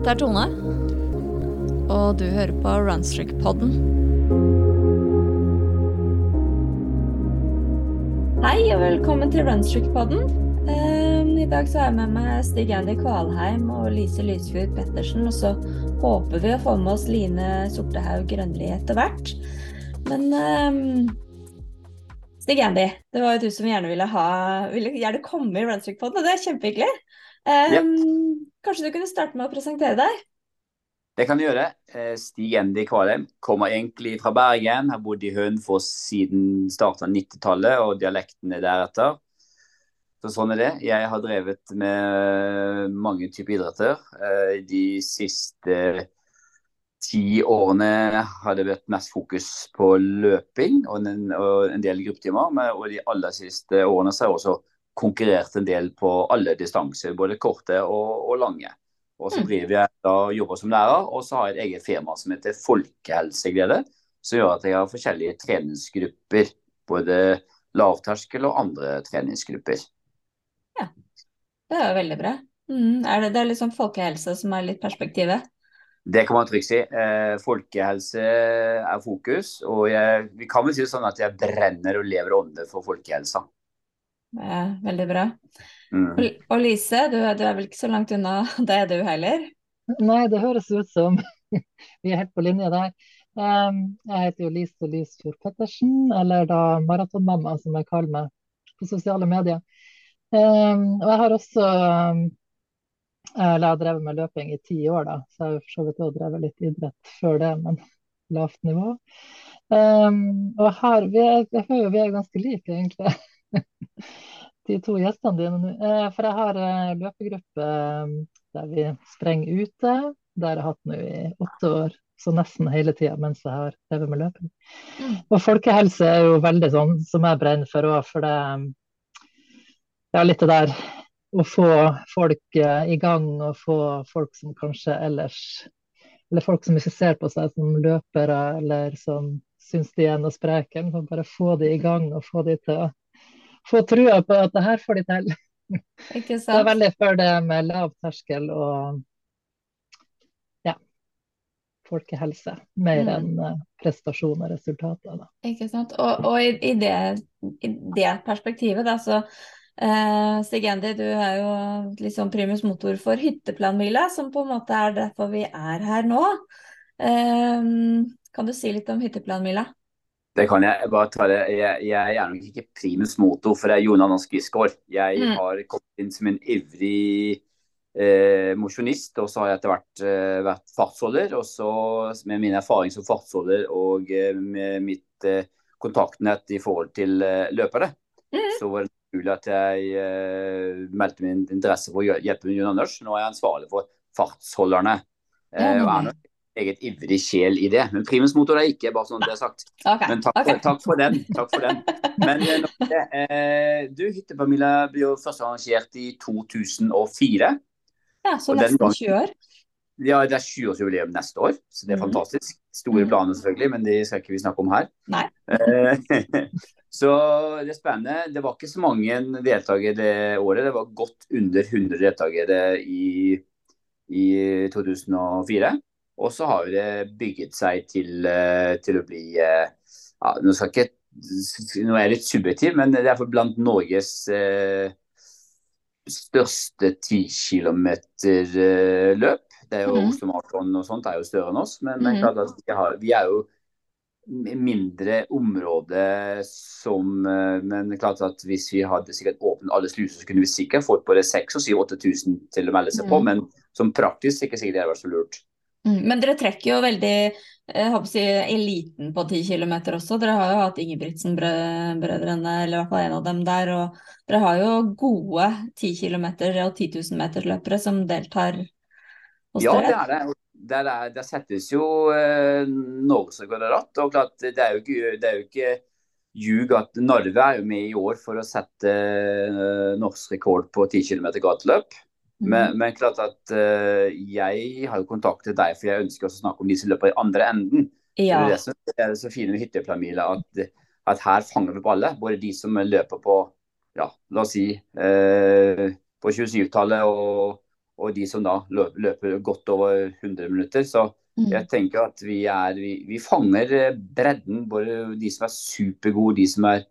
Dette er Tone. Og du hører på Runstrick-podden. Hei og velkommen til Runstrick-podden. Um, I dag så har jeg med meg Stig Andy Kvalheim og Lise Lysfjord Pettersen. Og så håper vi å få med oss Line Sortehaug Grønli etter hvert. Men um, Stig Andy, det var jo du som gjerne ville ha ville gjerne komme i Runstrick-podden, og det er kjempehyggelig. Um, Yep. Kanskje du kunne starte med å presentere deg? Det kan du gjøre. Eh, Stig Endi Kvalheim kommer egentlig fra Bergen. Har bodd i Hønefoss siden starten av 90-tallet, og dialekten er deretter. Så sånn er det. Jeg har drevet med mange typer idretter. Eh, De siste ti årene har det vært mest fokus på løping og en, og en del gruppetimer. Og de aller siste årene så har jeg også konkurrert en del på alle distanser, både korte og, og lange. Og så Mm. driver jeg da jobber som lærer, og så har jeg et eget firma som heter Folkehelseglede. Som gjør at jeg har forskjellige treningsgrupper. Både lavterskel og andre treningsgrupper. Ja, Det er jo veldig bra. Mm, er det, det er liksom folkehelse som er litt perspektivet? Det kan man trygt si. Eh, folkehelse er fokus. Og jeg, vi kan vel si det sånn at jeg brenner og lever ånde for folkehelsa. Er veldig bra. Mm. Og, og Lise, du, er- du er vel ikke så langt unna det du heller? Nei, det høres ut som vi er helt på linje der. Um, jeg heter jo Lise Lysfjord Pettersen, eller da maratonmamma, som jeg kaller meg på sosiale medier. Um, og jeg har også um, eller jeg har drevet med løping i ti år, da, så jeg har for så vidt også drevet litt idrett før det, men lavt nivå. Um, og her, vi er, jeg føler jo vi er ganske like, egentlig, de to gjestene dine. Eh, for jeg har eh, løpegruppe um, der vi sprenger ute. Det har jeg hatt nå i åtte år, så nesten hele tida mens jeg har drevet med løping. Mm. Og folkehelse er jo veldig sånn som jeg brenner for òg, for det ja, litt det der å få folk eh, i gang, og få folk som kanskje ellers Eller folk som ikke ser på seg som løpere, eller som syns de er noe spreke. Bare få de i gang, og få de til å få trua på at det her får de til. Ikke sant? Det er veldig for det med lav terskel og ja, folkehelse. Mer Mm. enn eh, prestasjon og resultater. Da. Ikke sant? Og, og i, i, det, i det perspektivet, da, så eh, Stig Andy, du er jo liksom primus motor for hytteplanmila, som på en måte er derfor vi er her nå. Eh, kan du si litt om hytteplanmila? Det kan jeg. jeg bare ta det. Jeg, jeg er nok ikke primus motor, for det er Jon Anders Grisgaard. Jeg Mm. har kommet inn som en ivrig eh, mosjonist, og så har jeg etter hvert eh, vært fartsholder. Og så med min erfaring som fartsholder og eh, med mitt eh, kontaktnett i forhold til eh, løpere, mm. så var det naturlig at jeg eh, meldte min interesse for å hjelpe Jon Anders. Nå er jeg ansvarlig for fartsholderne. Eh, og er nok eget ivrig sjel i det. Men primus motor er ikke, bare sånn det er sagt. Okay. Men takk, okay. for, takk for den. Takk for den. Men eh. Eh, du, Hyttepamila ble jo først arrangert i 2004. Ja, så nesten gangen- 20 år. Ja, det er 20-årsjubileum neste år, så det er mm. fantastisk. Store Mhm. planer selvfølgelig, men de skal ikke vi snakke om her. Nei. Eh, så det er spennende. Det var ikke så mange deltakere det året. Det var godt under 100 deltakere i, i 2004. Og så har det bygget seg til, eh, til å bli eh, ja, Nå ikke Nå er jeg litt subjektiv, men det er blant Norges eh, største 10 km-løp. Det er jo Mhm. Oslo Maraton og sånt er jo større enn oss, men det Mhm. klart at vi, har, vi er jo mindre område som eh, Men klart at hvis vi hadde sikkert åpnet alle sluser, så kunne vi sikkert fått både 6000 og 8000 til å melde seg på, Mhm. men som praktisk ikke sikkert det hadde vært så lurt. Mm, Men dere trekker jo veldig å si, eliten på 10 km også. Dere har jo hatt Ingebrigtsen-brødrene, eller i hvert fall en av dem der. Og dere har jo gode 10 km og 10 000 meters løpere som deltar hos Ja, det er det. Der, er, der settes jo eh, går ratt. Og klart, det er jo ikke, det er jo ikke ljug at Narve er jo med i år for å sette eh, norsk rekord på 10 km gateløp. Men, men klart at uh, jeg har jo kontaktet deg, for jeg ønsker også å snakke om de som løper i andre enden. Ja. Det er det som er så fine med hytteplamila, at, at her fanger vi på alle. Både de som løper på, ja, la oss si, uh, på 27-tallet og, og de som da løper, løper godt over 100 minutter. Så Mm. jeg tenker at vi, er, vi, vi fanger eh, bredden. Både de som er supergode, de som er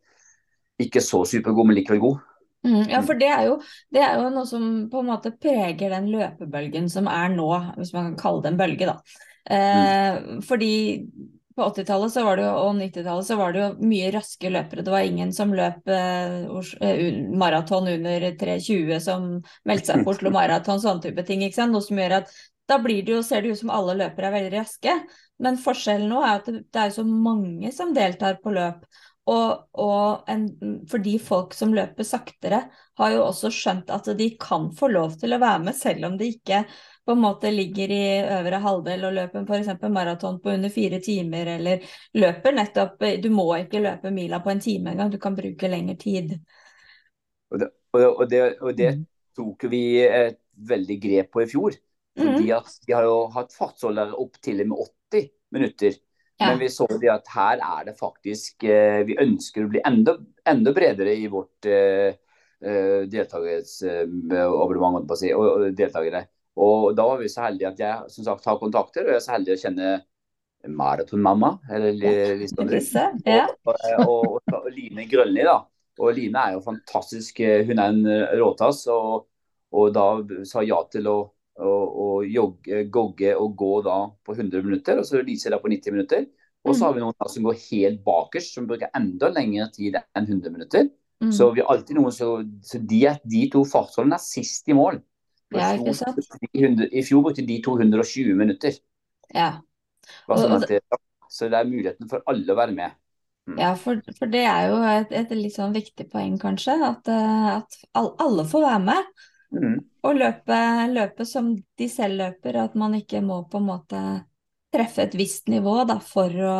ikke så supergode, men likevel gode. Mm, ja, for det er, jo, det er jo noe som på en måte preger den løpebølgen som er nå, hvis man kan kalle det en bølge, da. Eh, fordi på 80-tallet så var det jo, og 90-tallet så var det jo mye raske løpere. Det var ingen som løp eh, eh, maraton under 3.20 som meldte seg på Oslo Maraton, sånne type ting. ikke sant? Noe som gjør at da blir det jo, ser det ut som alle løpere er veldig raske. Men forskjellen nå er at det, er så mange som deltar på løp. Og, og en, fordi folk som løper saktere, har jo også skjønt at de kan få lov til å være med, selv om de ikke på en måte ligger i øvre halvdel og løper f.eks. maraton på under fire timer, eller løper nettopp Du må ikke løpe mila på en time engang, du kan bruke lengre tid. Og det, og, det, og det Mm. tok vi et veldig grep på i fjor. Fordi Mhm. at de har jo hatt fartsholdere opp til og med 80 minutter. Ja. Men vi så det at her er det faktisk eh, Vi ønsker å bli enda, enda bredere i vårt eh, eh, på å si, og, og deltakere. Og da var vi så heldige at jeg som sagt har kontakter, og jeg er så heldig å kjenne maratonmamma, eller li- sånn Lise, ja. og, og, og, og Line Grønli, da. Og Line er jo fantastisk. Hun er en eh, råtass. Og, og da sa ja til å, å jogge, gogge og gå da på 100 minutter. Og så lyser det på 90 minutter. Og så har vi noen da som går helt bakerst, som bruker enda lengre tid enn 100 minutter. Mm. Så vi har alltid noen så, så de, de to fartsholdene er sist i mål. Ja, ikke sant? brukte de 100 I fjor brukte de 220 minutter. Ja. Og- sånn det, så det er muligheten for alle å være med. Ja, for, for det er jo et, et litt sånn viktig poeng, kanskje. At, eh, at all, alle får være med. Mhm. Og løpe, løpe som de selv løper. At man ikke må på en måte treffe et visst nivå da, for, å,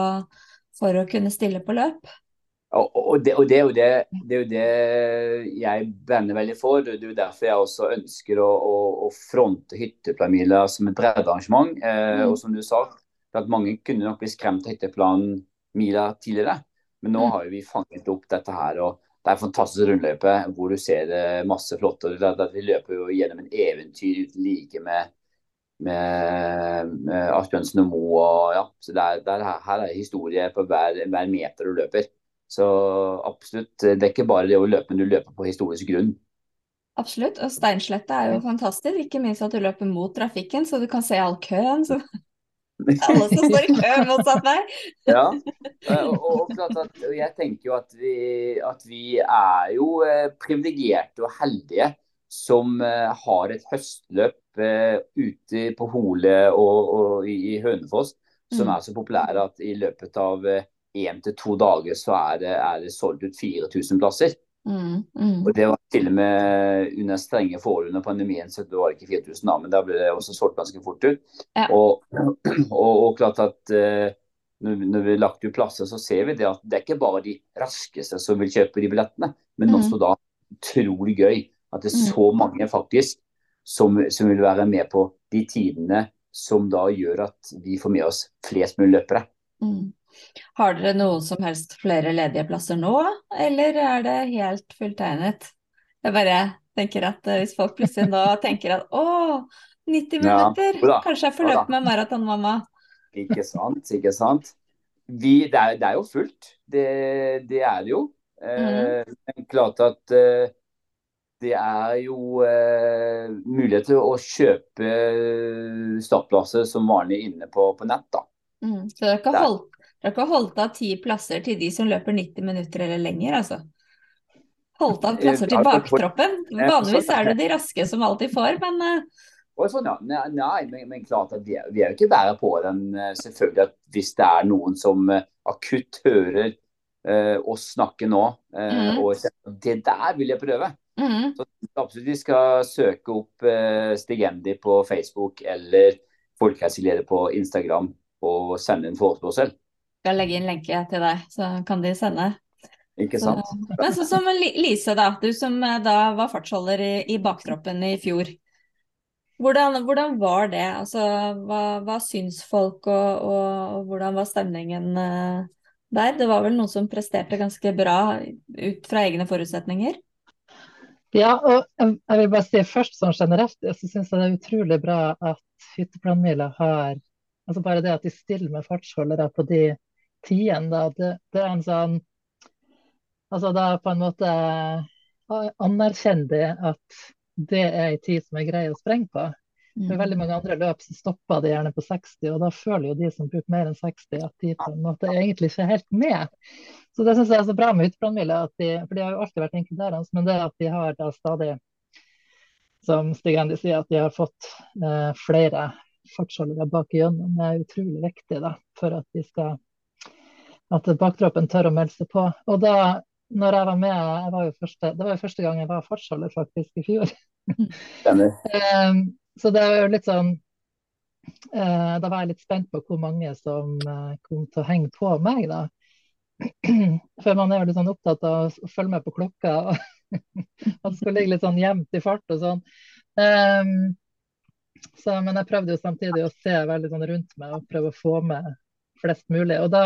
for å kunne stille på løp. Og, og, det, og det, er jo det, det er jo det jeg brenner veldig for. Det er jo derfor jeg også ønsker å, å, å fronte hytteplanmila som et breddearrangement. Eh, Mm. og som du sa, at mange kunne nok bli skremt av hytteplanmila tidligere. Men nå Mm. har jo vi fanget opp dette her. og Det er en fantastisk rundløype hvor du ser eh, masse flott. Vi løper jo gjennom en eventyr uten like med, med, med Asbjørnsen og Moe. Og, ja, så det er, det er, her er historie på hver, hver meter du løper. Så absolutt, det er ikke bare det å løpe, men du løper på historisk grunn. Absolutt. Og Steinsletta er jo fantastisk. Ikke minst at du løper mot trafikken, så du kan se all køen. Så alle som står i kø motsatt vei. Ja, og, og, at, jeg tenker jo at vi, at vi er jo eh, privilegerte og heldige som eh, har et høstløp eh, ute på Hole og, og i, i Hønefoss som Mm. er så populære at i løpet av én til to dager så er det, er det solgt ut 4000 plasser. Mm, mm. Og det var til og med under strenge forhold under pandemien, så det var ikke 4000 da, men da ble det også solgt ganske fort ut. Ja. Og, og, og klart at eh, når, vi har lagt ut plasser, så ser vi det at det er ikke bare de raskeste som vil kjøpe de billettene, men mm. også da utrolig gøy at det er så mange faktisk som, som vil være med på de tidene som da gjør at vi får med oss flest mulig løpere. Mm. Har dere noen som helst flere ledige plasser nå, eller er det helt fulltegnet? Jeg bare tenker at eh, hvis folk plutselig nå tenker at å, 90 Ja, minutter, ja, kanskje jeg får løpe med maratonmamma. Ikke sant, ikke sant. Vi, det, er, det er jo fullt, det, det er det jo. Eh, Men klart at eh, det er jo eh, mulighet til å kjøpe startplasser som vanlig inne på, på nett. da. Mm. Så dere har ikke holdt, dere har ikke holdt av ti plasser til de som løper 90 minutter eller lenger, altså? Holdt av plasser til baktroppen? Vanligvis sånn. er det de raske som alltid får, men eh, sånn. Nei, men, men klart at vi er, vi er jo ikke bare på den. eh, Selvfølgelig at hvis det er noen som eh, akutt hører eh, oss snakke nå, eh, mm. og det der vil jeg prøve, mm, så absolutt vi skal søke opp eh, Stig Endi på Facebook eller Folkehelseleder på Instagram og sende en forespørsel. Skal legge inn lenke til deg, så kan de sende. Ikke Så, sant? men sånn som Lise, da. Du som eh, da var fartsholder i, i baktroppen i fjor. Hvordan, hvordan var det? Altså, hva, hva syns folk, og, og, og hvordan var stemningen eh, der? Det var vel noen som presterte ganske bra ut fra egne forutsetninger? Ja, og jeg vil bare si først sånn generelt, så syns jeg det er utrolig bra at hytteplanmila har Altså bare det at de stiller med fartsholdere på de tidene, da, det, det, er en sånn Altså da på en måte anerkjenner de at det er en tid som er grei å sprenge på. For veldig mange andre løp så stopper det gjerne på 60, og da føler jo de som bruker mer enn 60 at de på en måte egentlig ikke er helt med. Så det syns jeg er så bra med hytteplanmila, for de har jo alltid vært inkluderende. Men det at de har da stadig, som Stig Endi sier, at de har fått eh, flere fartsholdere bak igjennom, er utrolig viktig da, for at de skal at baktroppen tør å melde seg på. Og da når jeg var med, jeg var første, det var jo første gang jeg var fartsholder faktisk i fjor. um, så det er jo litt sånn uh, Da var jeg litt spent på hvor mange som uh, kom til å henge på meg, da. For man er jo litt sånn opptatt av å følge med på klokka. og det skal ligge litt sånn jevnt i fart og sånn. Um, så, men jeg prøvde jo samtidig å se veldig sånn rundt meg og prøve å få med flest mulig. Og da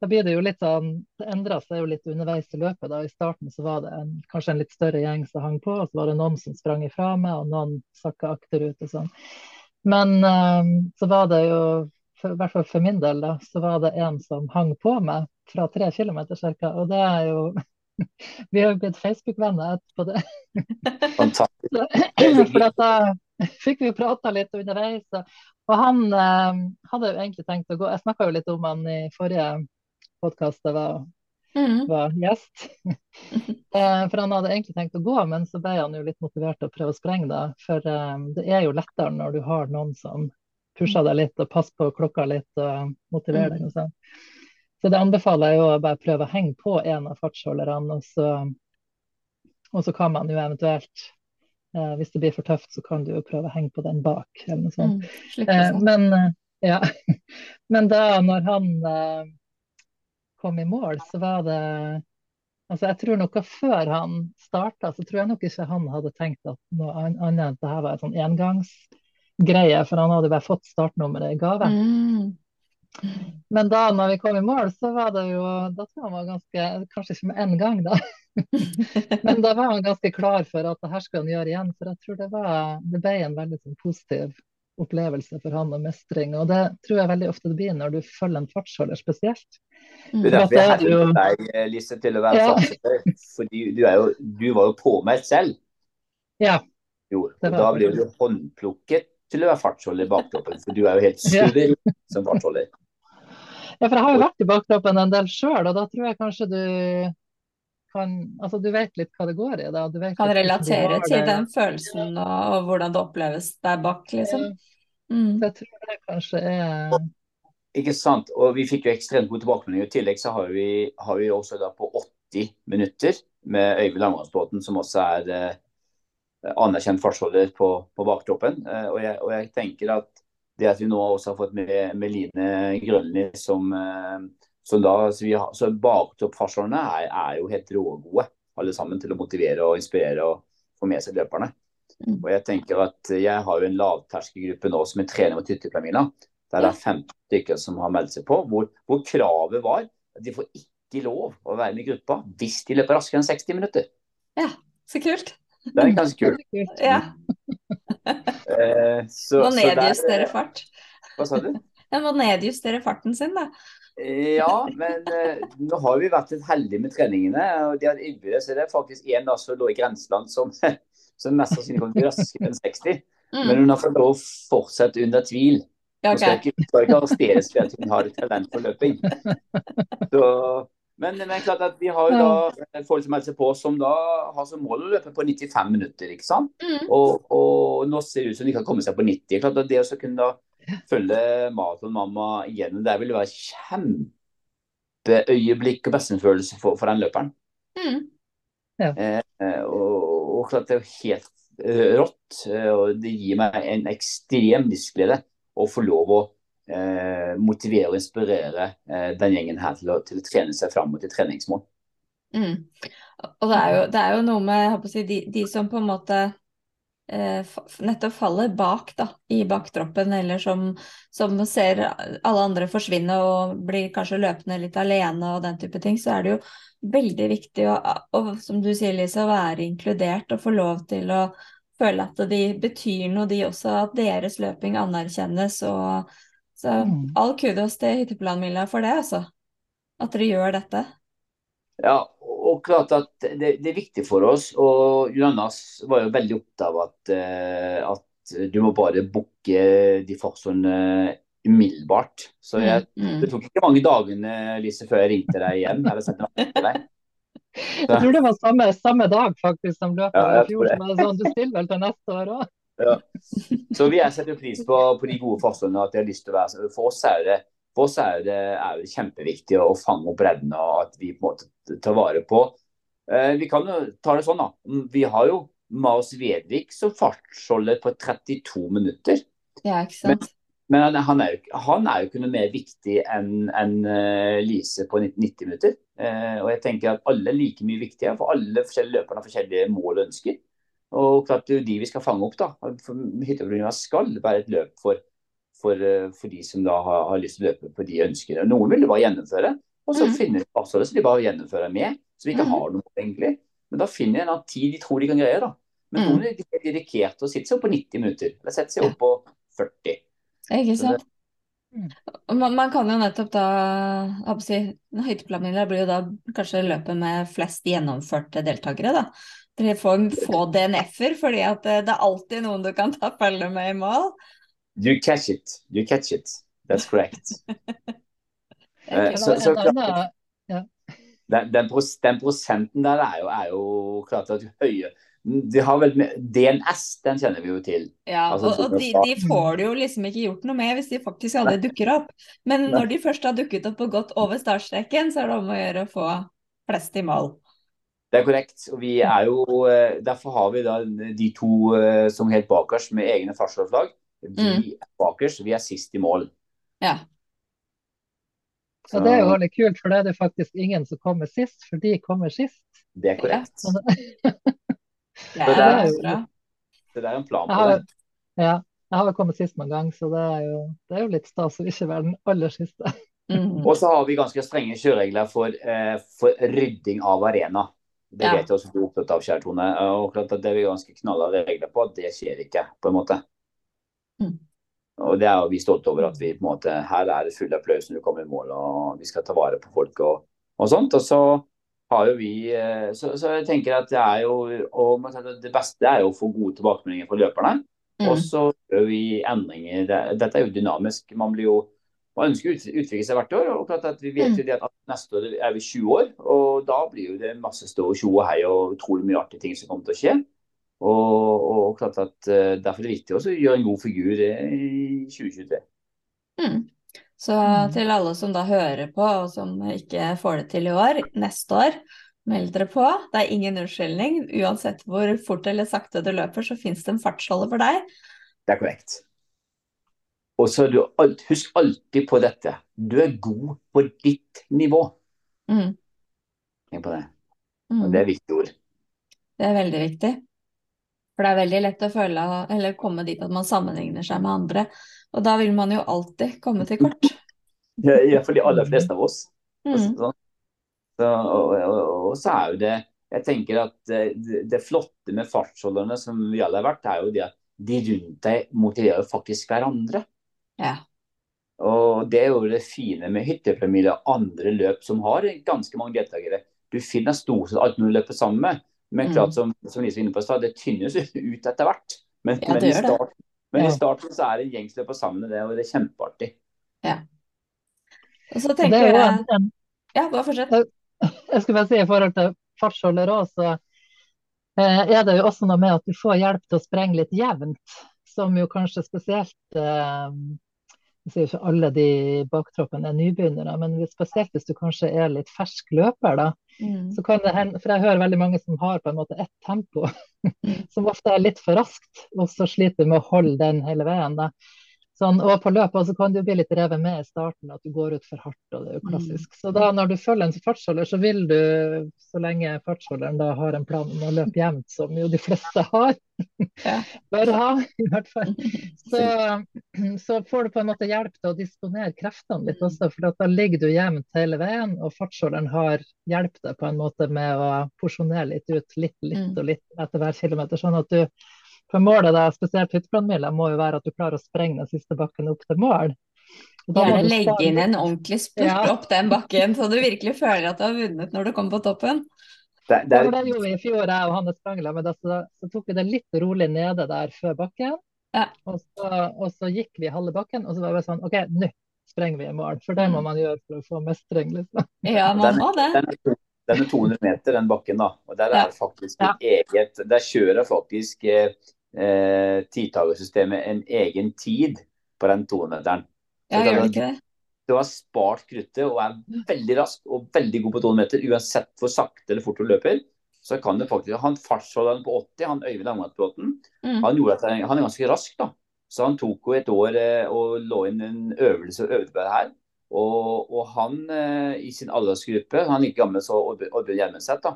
da blir det jo litt sånn Det endra seg jo litt underveis i løpet. da I starten så var det en, kanskje en litt større gjeng som hang på, og så var det noen som sprang ifra meg, og noen sakka akterut og sånn. Men um, så var det jo, for, i hvert fall for min del, da, så var det en som hang på meg fra tre kilometer ca. Og det er jo Vi har jo blitt Facebook-venner etterpå det. Fantastisk. for da fikk vi prata litt underveis. Og han eh, hadde jo egentlig tenkt å gå Jeg snakka jo litt om han i forrige podkast jeg var, mm. var, gjest. eh, for han hadde egentlig tenkt å gå, men så ble han jo litt motivert til å prøve å sprenge. da. For um, det er jo lettere når du har noen som pusher deg litt og passer på klokka litt og motiverer deg. og sånn. Så det anbefaler jeg jo å bare prøve å henge på en av fartsholderne, og så, og så kan man jo eventuelt eh, hvis det blir for tøft, så kan du jo prøve å henge på den bak. eller noe sånt. Mm, eh, men, eh, ja. men da når han eh, kom i mål, så var det Altså, jeg tror noe Før han starta, så tror jeg nok ikke han hadde tenkt at noe annet enn at dette var en sånn engangsgreie, for han hadde bare fått startnummeret i gave. Mm. Men da når vi kom i mål, så var det jo Da tror jeg han var ganske Kanskje ikke med én gang, da. Men da var han ganske klar for at det her skulle han gjøre igjen. For jeg tror det, var, det ble en veldig sånn, positiv opplevelse for han og mestring. Og det tror jeg veldig ofte det blir når du følger en fartsholder spesielt. Det er derfor jeg hentet deg, Lise, til å være ja. fartsholder. Fordi du, jo, du, var jo påmeldt selv. Ja. Jo, og da blir du håndplukket til å være fartsholder i baktoppen, For du er jo helt suveren ja. som fartsholder. Ja, for jeg har jo vært i baktoppen en del sjøl, og da tror jeg kanskje du kan Altså, du vet litt hva det går i. da. kan relatere til den følelsen og, og, hvordan det oppleves der bak, liksom. Mm. Så jeg tror det kanskje er ikke sant. Og vi fikk jo ekstremt god tilbakemelding. I tillegg så har vi, har vi også da på 80 minutter med Øyvind Langrennsbråten, som også er eh, anerkjent fartsholder på, på baktroppen. Eh, og, jeg, og, jeg, tenker at det at vi nå også har fått med, Meline Grønli som, eh, som da så, vi så Baktoppfartsholderne er, er, jo helt rågode, alle sammen, til å motivere og inspirere og få med seg løperne. Mm. Og jeg tenker at jeg har jo en lavterskelgruppe nå som er trener mot hytteplamina. Der det er 15 stykker som har meldt seg på. Hvor, hvor, kravet var at de får ikke lov å være med i gruppa hvis de løper raskere enn 60 minutter. Ja, så kult. Det er ganske kult. Ja. eh, så, må nedjustere der, fart. Hva sa du? Jeg må nedjustere farten sin, da. Ja, men eh, nå har vi vært litt heldige med treningene. og de hadde så Det er faktisk en da som lå i grenseland som, som mest sannsynlig kommer til raskere enn 60. Mm. Men hun har fått lov å fortsette under tvil. Okay. Nå skal ikke, skal ikke arresteres hun har et talent for løping. Så, men, men klart at vi har jo da folk som melder seg på som da har som mål å løpe på 95 minutter. ikke sant? Mm. Og, og, nå ser det ut som de kan komme seg på 90. Klart at Det å kunne da følge maratonmamma igjennom, det vil være kjempeøyeblikk og mestringsfølelse for, for, den løperen. Mm. Ja. Eh, og, og, klart det er jo helt rått. Og det gir meg en ekstrem livsglede å få lov å eh, motivere og inspirere eh, den gjengen her til å, til å, trene seg fram mot et treningsmål. Mm. Og det er, jo, det er, jo, noe med si, de, de, som på en måte eh, nettopp faller bak da, i baktroppen, eller som, som, ser alle andre forsvinne og blir kanskje løpende litt alene og den type ting, så er det jo veldig viktig å, og, som du sier, Lise, å være inkludert og få lov til å føle at de betyr noe, de også. At deres løping anerkjennes. og så mm. all kudos til Hytteplanmila for det, altså. At dere gjør dette. Ja, klart at det, det er viktig for oss. Og Jonas var jo veldig opptatt av at, eh, at du må bare booke de fartsonene umiddelbart. Så jeg, mm, mm. det tok ikke mange dagene Lise, før jeg ringte deg igjen. Eller sendte deg. Jeg tror det var samme, samme dag faktisk som løpet ja, i fjor. som sånn, du stiller vel til neste år òg? Ja. Så vi setter pris på, på de gode forstående at de har lyst til å være. For oss er det, oss er det, er det kjempeviktig å fange opp bredden og at vi på en måte tar vare på. Eh, vi kan jo ta det sånn, da. Vi har jo Mars Vedvik som fartsholder på 32 minutter. Ja, ikke sant? Men, men han, er jo, han, er jo, ikke noe mer viktig enn en, uh, Lise på 90 minutter. Uh, og jeg tenker at alle er like mye viktige, for alle forskjellige løperne har forskjellige mål og ønsker. Og klart det er jo de vi skal fange opp. da. Hyttebrunna skal være et løp for, for, uh, for de som da har, har, lyst til å løpe på de ønskene. Noen vil bare gjennomføre, og så mm. finner de det, så de bare gjennomfører med. Så vi ikke mm. har noe egentlig. Men da finner de en tid de tror de kan greie. da. Men mm. noen er dedikerte og sitter seg opp på 90 minutter, eller setter seg opp på 40. Ikke sant. Man, man, kan jo nettopp da si, Høydeplanen blir jo da kanskje løpet med flest gjennomførte deltakere, da. Dere får få DNF-er, fordi at det, det, er alltid noen du kan ta følge med i mål. You catch it. You catch it. That's correct. uh, så, så klart, den, den, den, prosenten der er jo, er jo klart at høye de har vel DNS, den kjenner vi jo til. Ja, altså, og, og de, de, får det jo liksom ikke gjort noe med hvis de faktisk aldri dukker opp. Men når de først har dukket opp og gått over startstreken, så er det om å gjøre å få flest i mål. Det er korrekt. og vi er jo, eh, Derfor har vi da de to eh, som helt bakerst med egne fartslovslag. Vi mm. er bakerst, vi er sist i mål. Ja. Så det er jo veldig kult, for det er det faktisk ingen som kommer sist, for de kommer sist. Det er korrekt. Det er, det er, bra. Det er en plan på det. Ja. Jeg har vel kommet sist noen gang, så det er jo, det er jo litt stas å ikke være den aller siste. Mm. Og så har vi ganske strenge kjøreregler for, eh, for rydding av arena. Det ja. vet jeg også du er opptatt av, kjære Tone. Og klart at det er vi ganske knalla regler på. Det skjer ikke, på en måte. Mm. Og det er jo vi stolte over at vi på en måte Her er det full applaus når du kommer i mål, og vi skal ta vare på folk og, og sånt. Og så har jo vi eh, så, så, jeg tenker at det er jo og Det beste er jo å få gode tilbakemeldinger fra løperne. Mm. Og så gjør vi endringer. Dette er jo dynamisk. Man blir jo man ønsker å utvikle seg hvert år. og klart at Vi vet jo mm. det at neste år er vi 20 år, og da blir jo det masse stå og tjo og hei og utrolig mye artige ting som kommer til å skje. Og, og klart at uh, Derfor er det viktig også å gjøre en god figur i 2023. Mm. Så mm. til alle som da hører på og som ikke får det til i år, neste år, meld dere på. Det er ingen unnskyldning. Uansett hvor fort eller sakte du løper, så fins det en fartsholder for deg. Det er korrekt. Og så husk alltid på dette. Du er god på ditt nivå. Mm. Tenk på det. Og det er mm. viktige ord. Det er veldig viktig. For det er veldig lett å føle, eller komme dit at man sammenligner seg med andre. Og da vil man jo alltid komme til kort. Ja, fall de aller fleste av oss. Mm. Så, og, og, og, så er jo det Jeg tenker at det, det flotte med fartsholderne som vi alle har vært, er jo det at de rundt deg motiverer faktisk hverandre. Ja. Og det er jo det fine med hyttepremier og andre løp som har ganske mange deltakere. Du finner stort sett alt når du løper sammen med. Men klart, mm. som, som Lise var inne på, det tynnes ut etter hvert. Men, ja, men i, start, men i starten så er det gjengsløp sammen med det, og det er kjempeartig. Ja. Og så tenker jeg en, Ja, bare fortsett. Jeg skulle bare si i forhold til fartsholder òg, så eh, er det jo også noe med at du får hjelp til å sprenge litt jevnt. Som jo kanskje spesielt eh, Jeg sier ikke alle de baktroppene er nybegynnere, men spesielt hvis du kanskje er litt fersk løper, da. Mm. Så kan det hende, for jeg hører veldig mange som har på en måte ett tempo, mm. som ofte er litt for raskt, og så sliter med å holde den hele veien. da. Sånn, og på løpet så kan du bli litt revet med i starten, at du går ut for hardt. og det er jo Mm. klassisk. Så da når du følger en fartsholder, så vil du, så lenge fartsholderen da har en plan om å løpe jevnt, som jo de fleste har, bør ha i hvert fall, så, så får du på en måte hjelp til å disponere kreftene litt også, for da ligger du jevnt hele veien, og fartsholderen har hjulpet deg på en måte med å porsjonere litt ut, litt, litt Mm. og litt etter hver kilometer. sånn at du for målet da, spesielt hytteplanmila, må jo være at du klarer å sprenge den siste bakken opp til mål. Gjerne legge inn en ordentlig spurt Ja. opp den bakken, så du virkelig føler at du har vunnet når du kommer på toppen. Det, det er, det gjorde vi i fjor, jeg og Hanne Sprangla, men da, så, så tok vi det litt rolig nede der før bakken. Ja. Og, så, og så gikk vi halve bakken, og så var det sånn OK, nå sprenger vi i mål. For det må Mm. man gjøre for å få mestring, liksom. Ja, man må det. den, er, er 200 meter, den bakken. da. Og Der Ja. er faktisk Ja. et eget, der kjører faktisk eh, eh, tidtagersystemet en egen tid på den 200-meteren. Ja, gjør det ikke det? Du har spart kruttet og er veldig rask og veldig god på 200 meter. Uansett hvor sakte eller fort du løper, så kan du faktisk Han fartsholderen på 80, han Øyvind Langvannsbråten, Mm. han, gjorde at han, han er ganske rask, da. Så han tok jo et år eh, og lå inn en øvelse og øvde på det her. Og, og han eh, i sin aldersgruppe, han er like gammel som Odd- Oddbjørn Hjelmeset, da.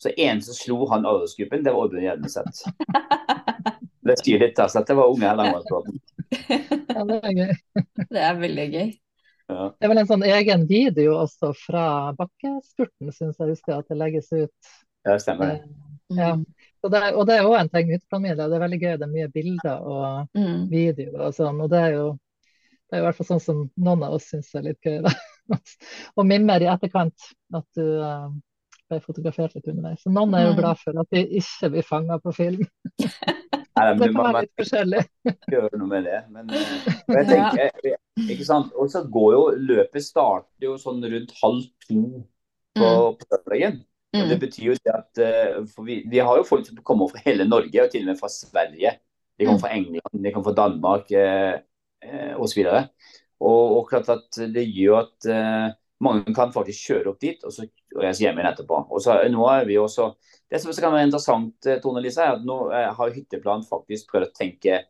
Så en som slo han aldersgruppen, det var Oddbjørn Hjelmeset. Det sier litt, altså, at det var unge Langvannsbråten. Ja, det er gøy. Det er veldig gøy. Ja. Det er vel en sånn egen video også fra bakkespurten, syns jeg husker at det legges ut. ja, stemmer det. Ja. Det, er- og det er òg en ting utenfor det er veldig gøy. Det er mye bilder og Mm. videoer og sånn. Og det er jo det er i hvert fall sånn som noen av oss syns er litt gøy, da. Og mimmer i etterkant at du uh, ble fotografert litt underveis. Så noen er jo Mm. glad for at de ikke blir fanga på film. Nei, Det kan være litt forskjellig. gjøre noe med det. Men og jeg tenker, eh, ikke sant? Og så går jo løpet starter jo sånn rundt halv to på, Mm. på søndagen. Og Mm. det betyr jo at eh, vi, vi har jo folk som kommer fra hele Norge, og til og med fra Sverige. De kommer Mm. fra England, de kommer fra Danmark eh, eh, osv. Og, og klart at det gjør at eh, mange kan faktisk kjøre opp dit og så reise hjem igjen etterpå. Og så nå er vi også, Det som kan være interessant, eh, Tone Lise, er at nå eh, har Hytteplan faktisk prøvd å tenke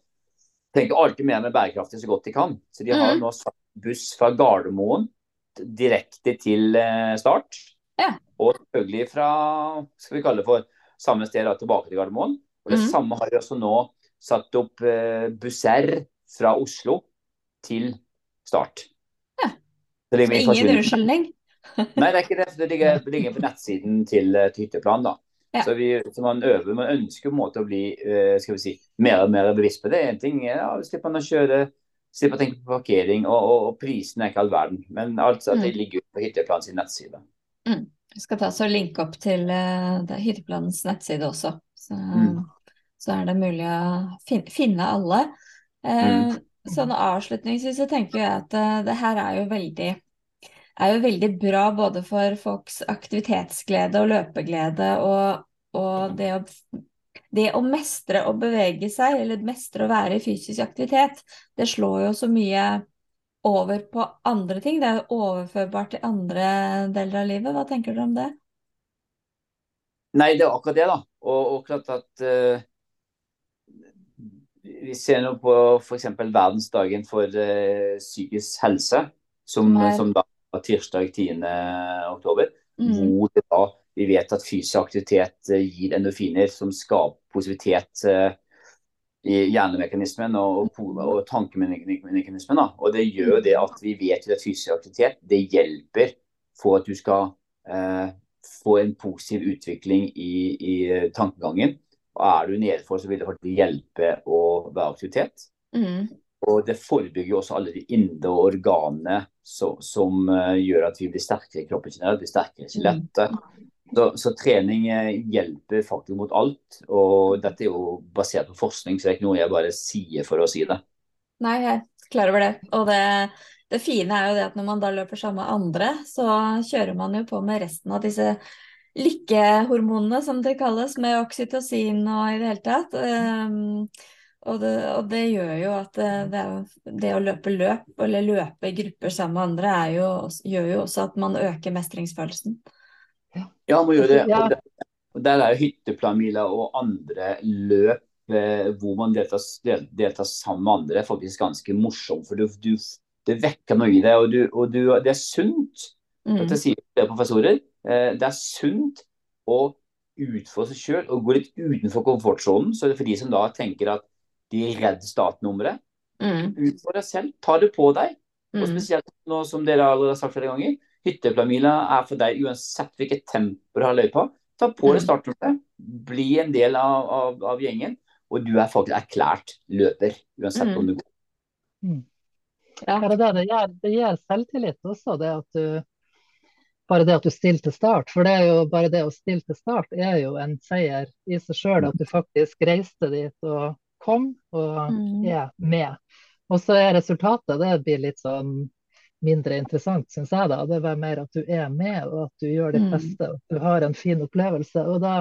tenke alltid mer med bærekraftig så godt de kan. Så de har mm. nå satt buss fra Gardermoen direkte til eh, start. Ja. Og selvfølgelig fra skal vi kalle det for samme sted da, tilbake til Gardermoen. Og det mm. samme har de også nå satt opp busser fra Oslo til start. Ja. Det er Ingen unnskyldning. Nei, det er ikke det. Det ligger, det ligger på nettsiden til, eh, til Hytteplan. da. Ja. Så, vi, så man øver, man ønsker på en måte å bli eh, skal vi si, mer og mer bevisst på det. En ting er ja, slipper man å kjøre, slipper å tenke på parkering, og, og, og prisen er ikke all verden. Men altså at det Mm. ligger på Hytteplan sin nettside. Vi skal ta oss og linke opp til uh, Hytteplanens nettside også. Så, Mm. så er det mulig å fin finne alle. Eh, Sånn avslutningsvis så tenker jeg at eh, det her er jo veldig er jo veldig bra både for folks aktivitetsglede og løpeglede og, og det å det å mestre å bevege seg, eller mestre å være i fysisk aktivitet, det slår jo så mye over på andre ting. Det er overførbart til andre deler av livet. Hva tenker dere om det? Nei, det er akkurat det, da. Og, og klart at eh, Vi ser nå på f.eks. verdensdagen for uh, psykisk helse, som, Som da var tirsdag 10. oktober. Mm. hvor det da, vi vet at fysisk aktivitet uh, gir endorfiner som skaper positivitet uh, i hjernemekanismen og, og, og tankemekanismen. Da. Og det gjør det at vi vet at fysisk aktivitet det hjelper for at du skal få en positiv utvikling i, i tankegangen. Og er du nedfor, så vil det faktisk hjelpe å være aktivitet. Mm. Og det forebygger også alle de indre organene så, som uh, gjør at vi blir sterkere i kroppen generelt, blir sterkere i skjelettet. Så, så trening eh, hjelper faktisk mot alt. Og dette er jo basert på forskning, så det er ikke noe jeg bare sier for å si det. Nei, jeg er klar over det. Og det, det fine er jo det at når man da løper sammen med andre, så kjører man jo på med resten av disse lykkehormonene, som det kalles, med oksytocin og i det hele tatt. Um, og, det, og det gjør jo at det, det, det å løpe løp, eller løpe i grupper sammen med andre, er jo, gjør jo også at man øker mestringsfølelsen. Ja, man gjør det. Ja. Og der, og der er jo hytteplanmila og andre løp eh, hvor man deltar, deltar, sammen med andre, er faktisk ganske morsomt. For du, du, det vekker noe i deg, og, du, og du, det er sunt. Mm. Dette sier professorer. Eh, det er sunt å utfordre seg sjøl og gå litt utenfor komfortsonen. Så det er for de som da tenker at de er redd startnummeret. Mm. Utfordre deg selv. Ta det på deg. Og mm. spesielt nå som dere allerede har sagt flere ganger, hytteplamila er for deg uansett hvilket tempo du har løypa. Ta på deg mm. startnummeret, bli en del av, av, av, gjengen, og du er faktisk erklært løper. Uansett mm. om du går. Mm. Ja, det, det, gir, det gir selvtillit også, det at du bare det at du stiller til start. For det er jo bare det å stille til start er jo en seier i seg sjøl. At du faktisk reiste dit og kom og mm. er med. Og så er resultatet det blir litt sånn mindre interessant, syns jeg. da. Det er mer at du er med, og at du gjør ditt mm. beste. Og at du har en fin opplevelse. Og da,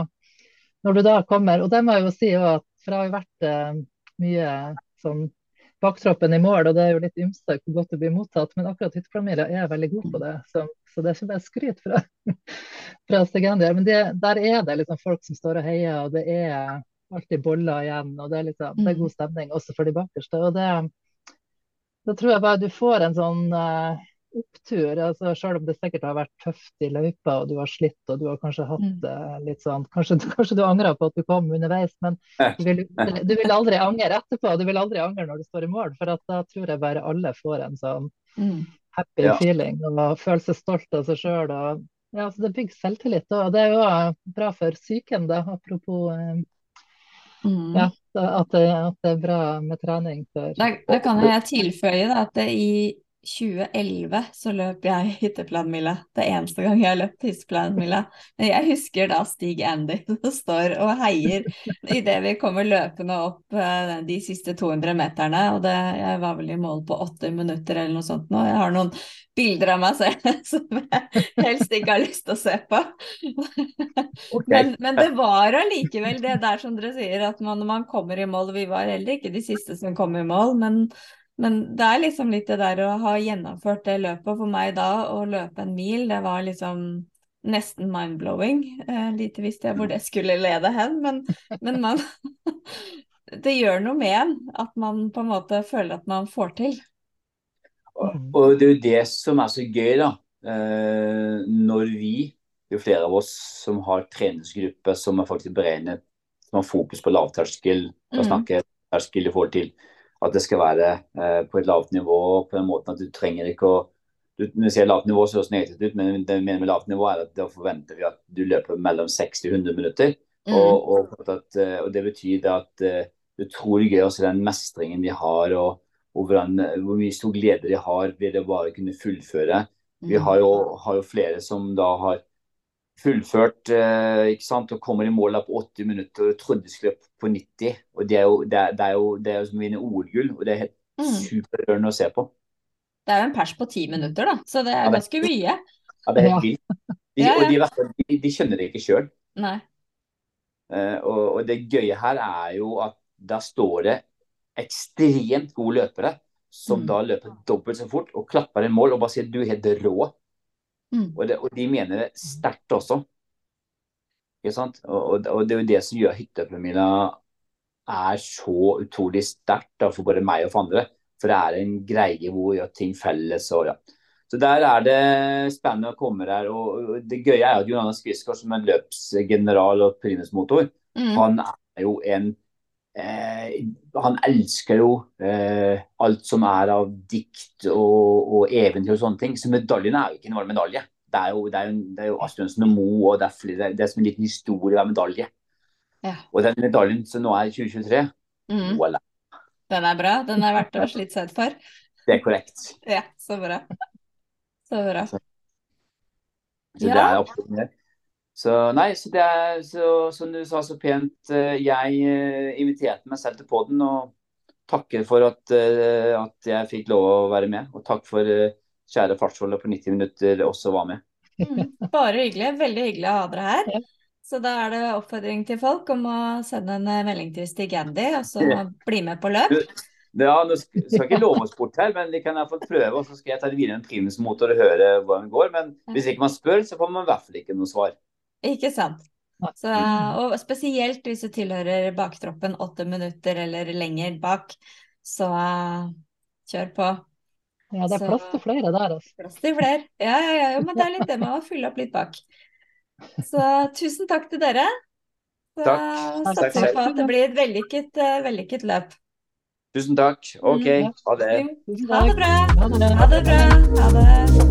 når du da kommer Og det må jeg jo si òg, for jeg har jo vært eh, mye sånn baktroppen i mål, og det er jo litt ymse hvor godt det blir mottatt. Men akkurat hytteplanmila er veldig god på det. Så, så, det er ikke bare skryt fra, fra Stegendia. Men det, der er det liksom folk som står og heier, og det er alltid boller igjen. Og det er, liksom, det er mm. god stemning også for de bakerste. og det da tror jeg bare du får en sånn uh, opptur. altså Selv om det sikkert har vært tøft i løypa og du har slitt og du har kanskje hatt mm. det uh, litt sånn Kanskje, kanskje du angrer på at du kom underveis, men du vil, du vil, aldri angre etterpå. Du vil aldri angre når du står i mål, for da tror jeg bare alle får en sånn mm. happy ja. feeling og føler seg stolt av seg sjøl. Ja, så det bygger selvtillit. Og det er jo bra for psyken, da, apropos eh, Mm. Ja, at det, at det, er bra med trening. For... Da, da kan jeg tilføye da, at det i 2011 så løp jeg hytteplanmila. Det er eneste gang jeg har løpt hytteplanmila. Men jeg husker da Stig Andy som står og heier idet vi kommer løpende opp uh, de siste 200 meterne. Og det, jeg var vel i mål på åtte minutter eller noe sånt nå. Jeg har noen bilder av meg selv som jeg helst ikke har lyst til å se på. Okay. Men, men, det var allikevel det der som dere sier, at man, når man kommer i mål Vi var heller ikke de siste som kom i mål, men men det er liksom litt det der å ha gjennomført det løpet. For meg da, å løpe en mil, det var liksom nesten mind-blowing. Eh, lite visste jeg hvor det skulle lede hen, men, men man Det gjør noe med en at man på en måte føler at man får til. Og, og det er jo det som er så gøy, da. Eh, når vi, det er jo flere av oss som har treningsgruppe som er faktisk beregnet, som har fokus på lavterskel, da snakker jeg terskel i forhold til at det skal være eh, på et lavt nivå på den måten at du trenger ikke å du, Når vi sier lavt nivå, så høres det negativt ut, men det vi mener med lavt nivå er at da forventer vi at du løper mellom 60 og 100 minutter. Mm. Og, og, at, eh, og, det betyr at uh, utrolig gøy å se den mestringen de har, og, og hvordan, hvor mye stor glede de har ved å bare kunne fullføre. Vi mm. har jo, har jo flere som da har fullført eh, ikke sant, og kommer i mål på 80 minutter og trodde de skulle på 90. og Det er jo, det er, det er jo, det er jo som å vinne OL-gull, og det er helt mm. superrørende å se på. Det er jo en pers på ti minutter, da, så det er ganske mye. Ja, det er helt vilt. De, ja, ja. Og de, de, de, skjønner det ikke sjøl. Uh, og, og, det gøye her er jo at der står det ekstremt gode løpere som mm. da løper dobbelt så fort og klapper en mål og bare sier du er helt rå. Mm. Og, det, og, de mener det sterkt også. Og, og, og, det er jo det som gjør hytteøkonomien er så utrolig sterkt for både meg og for andre. For det er en greie hvor vi gjør ting felles. og ja. Så der er det spennende å komme der. Og det gøye er at Johannes Quisgaard, som er løpsgeneral og primusmotor, mm. han er jo en eh, Han elsker jo eh, alt som er av dikt og, og, eventyr og sånne ting. Så medaljen er jo ikke en medalje. Det er jo, det er jo, det er jo Asbjørnsen og Moe, og det er, flere, det er som en liten historie hver medalje. Ja. Og den medaljen som nå er i 2023, mm. voilà. Den er bra. Den er verdt å slite seg ut for. Det er korrekt. Ja, så bra. Så bra. Så, så ja. det er absolutt. Så nei, så det er så, som du sa så pent, eh, jeg eh, inviterte meg selv til poden og takker for at, eh, at, jeg fikk lov å være med. Og takk for kjære fartsholder på 90 minutter også var med. Mm, bare hyggelig. Veldig hyggelig å ha dere her. Så da er det oppfordring til folk om å sende en melding til Stig Andy og så bli med på løp. Ja, nå skal ikke love oss bort her, men vi kan i hvert fall prøve. Og så skal jeg ta det videre med primusmotor og høre hvordan det går. Men hvis ikke man spør, så får man i hvert fall ikke noe svar. Ikke sant. Så, og spesielt hvis du tilhører baktroppen åtte minutter eller lenger bak, så uh, kjør på. Ja, det er Så- plass til flere der, altså. Plass til flere. Ja, ja, ja, jo, men det er litt det med å fylle opp litt bak. Så tusen takk til dere. Så Takk. satser vi på at det blir et vellykket, uh, vellykket løp. Tusen takk. OK, Mm, ha det. Ha det bra. Ha det bra. Ha det.